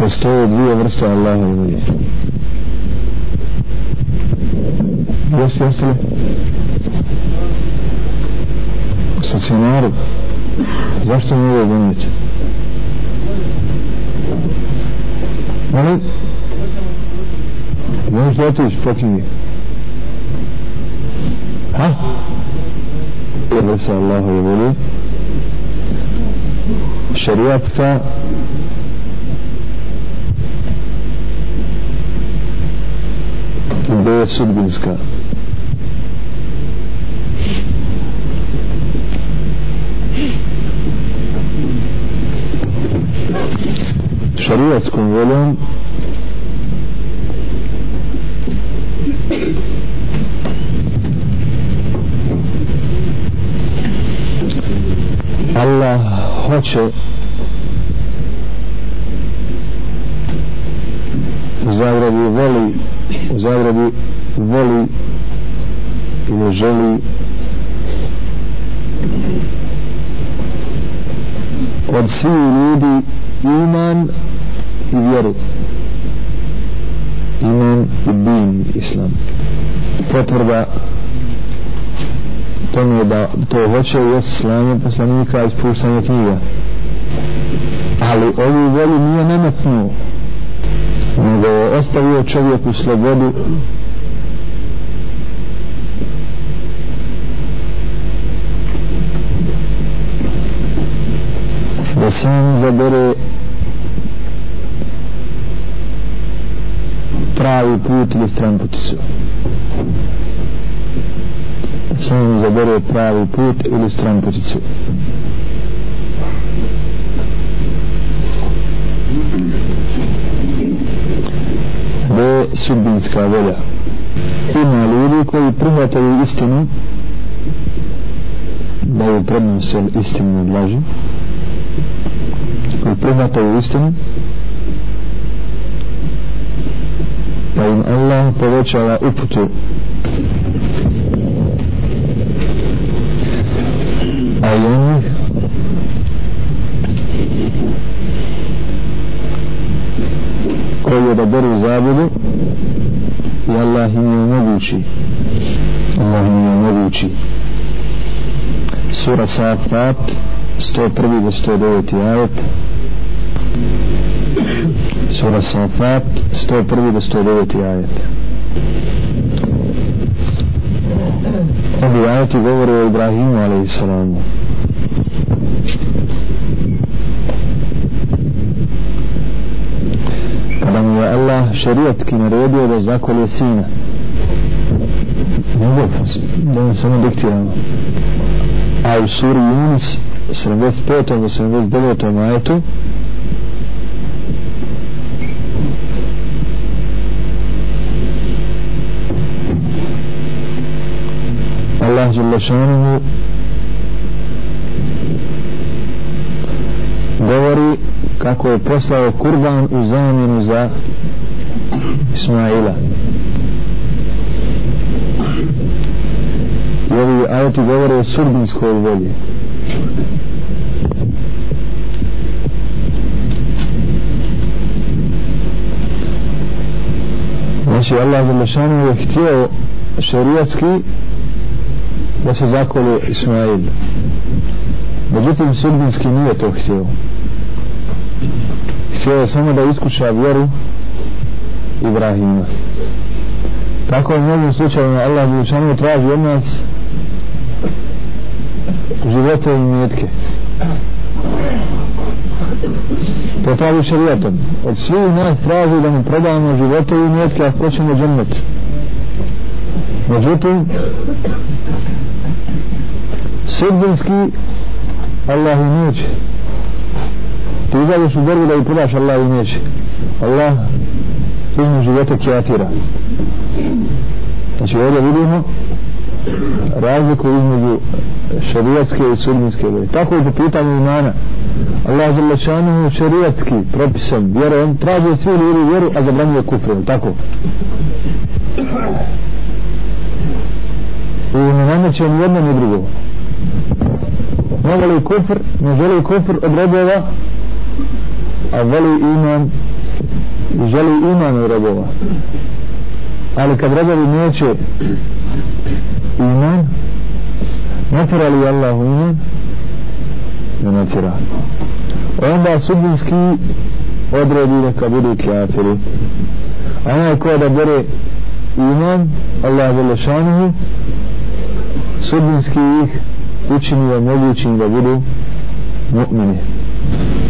postoje dvije vrste Allaha i volje jesi jeste U stacionaru? Zašto mi ovo donijete ali možeš da otiš pokini ha? Jer se Allah je šarijatska sudbinska. Šarijatskom voljom. Allah hoće u zagradi voli u zagradi voli ili želi od svih ljudi iman i vjeru. Iman i din islam. Potvrda tome da to hoće je slanje poslanika iz spuštanje knjiga. Ali ovu volju nije nametnuo nego je ostavio čovjeku slobodu da sam zabere pravi put ili stran puticu sam zabere pravi put ili stran puticu B sudbinska volja. Ima ljudi koji prihvataju istinu da je prednose istinu od laži koji prihvataju istinu pa im Allah povećava uputu a i onih koji je da beru zabudu i Allah im je omogući Allah im je omogući sura Safat 101. do 109. ajet sura Safat 101. do 109. ajet ovi ajeti govore o Ibrahimu a.s. kada mu je Allah šerijatski naredio da zakolje sina ne da mu samo diktiramo a u suri Yunus 75. do 79. ajetu Allah Đelešanuhu govori kako je poslao kurban u zamjenu za Ismaila ajeti govore o surbinskoj volji. Znači Allah Đelešanuhu je htio šarijatski da se zakoli Ismail. Međutim sudbinski nije to htio. Htio je samo da iskuša vjeru Ibrahima. Tako u mnogim slučajima Allah Đelešanu traži od nas života i mjetke po pravi šarijatom od svih nas traži da mu predavamo živote i mjetke ako hoćemo džennet. Međutim sudbinski Allah i neće. Ti izađeš u borbu da i predaš Allah i neće. Allah uzme živote kjafira. Znači ovdje vidimo razliku između šarijatske i sudbinske vjere. Tako je po pitanju imana. Allah je lečanu šarijatski propisan vjere, on traži od svih ljudi vjeru a zabranjuje kufre tako? I ne nameće ni jedno ni drugo. Ne voli kufr ne želi kufr od robova, a voli iman i želi iman od robova. Ali kad robovi neće iman? Natjera li Allah u iman? Ne natjera onda sudbinski odredi neka budu kjafiri a onaj ko da bere iman Allah vele šanuhu sudbinski ih učini da mogućim da budu mu'mini.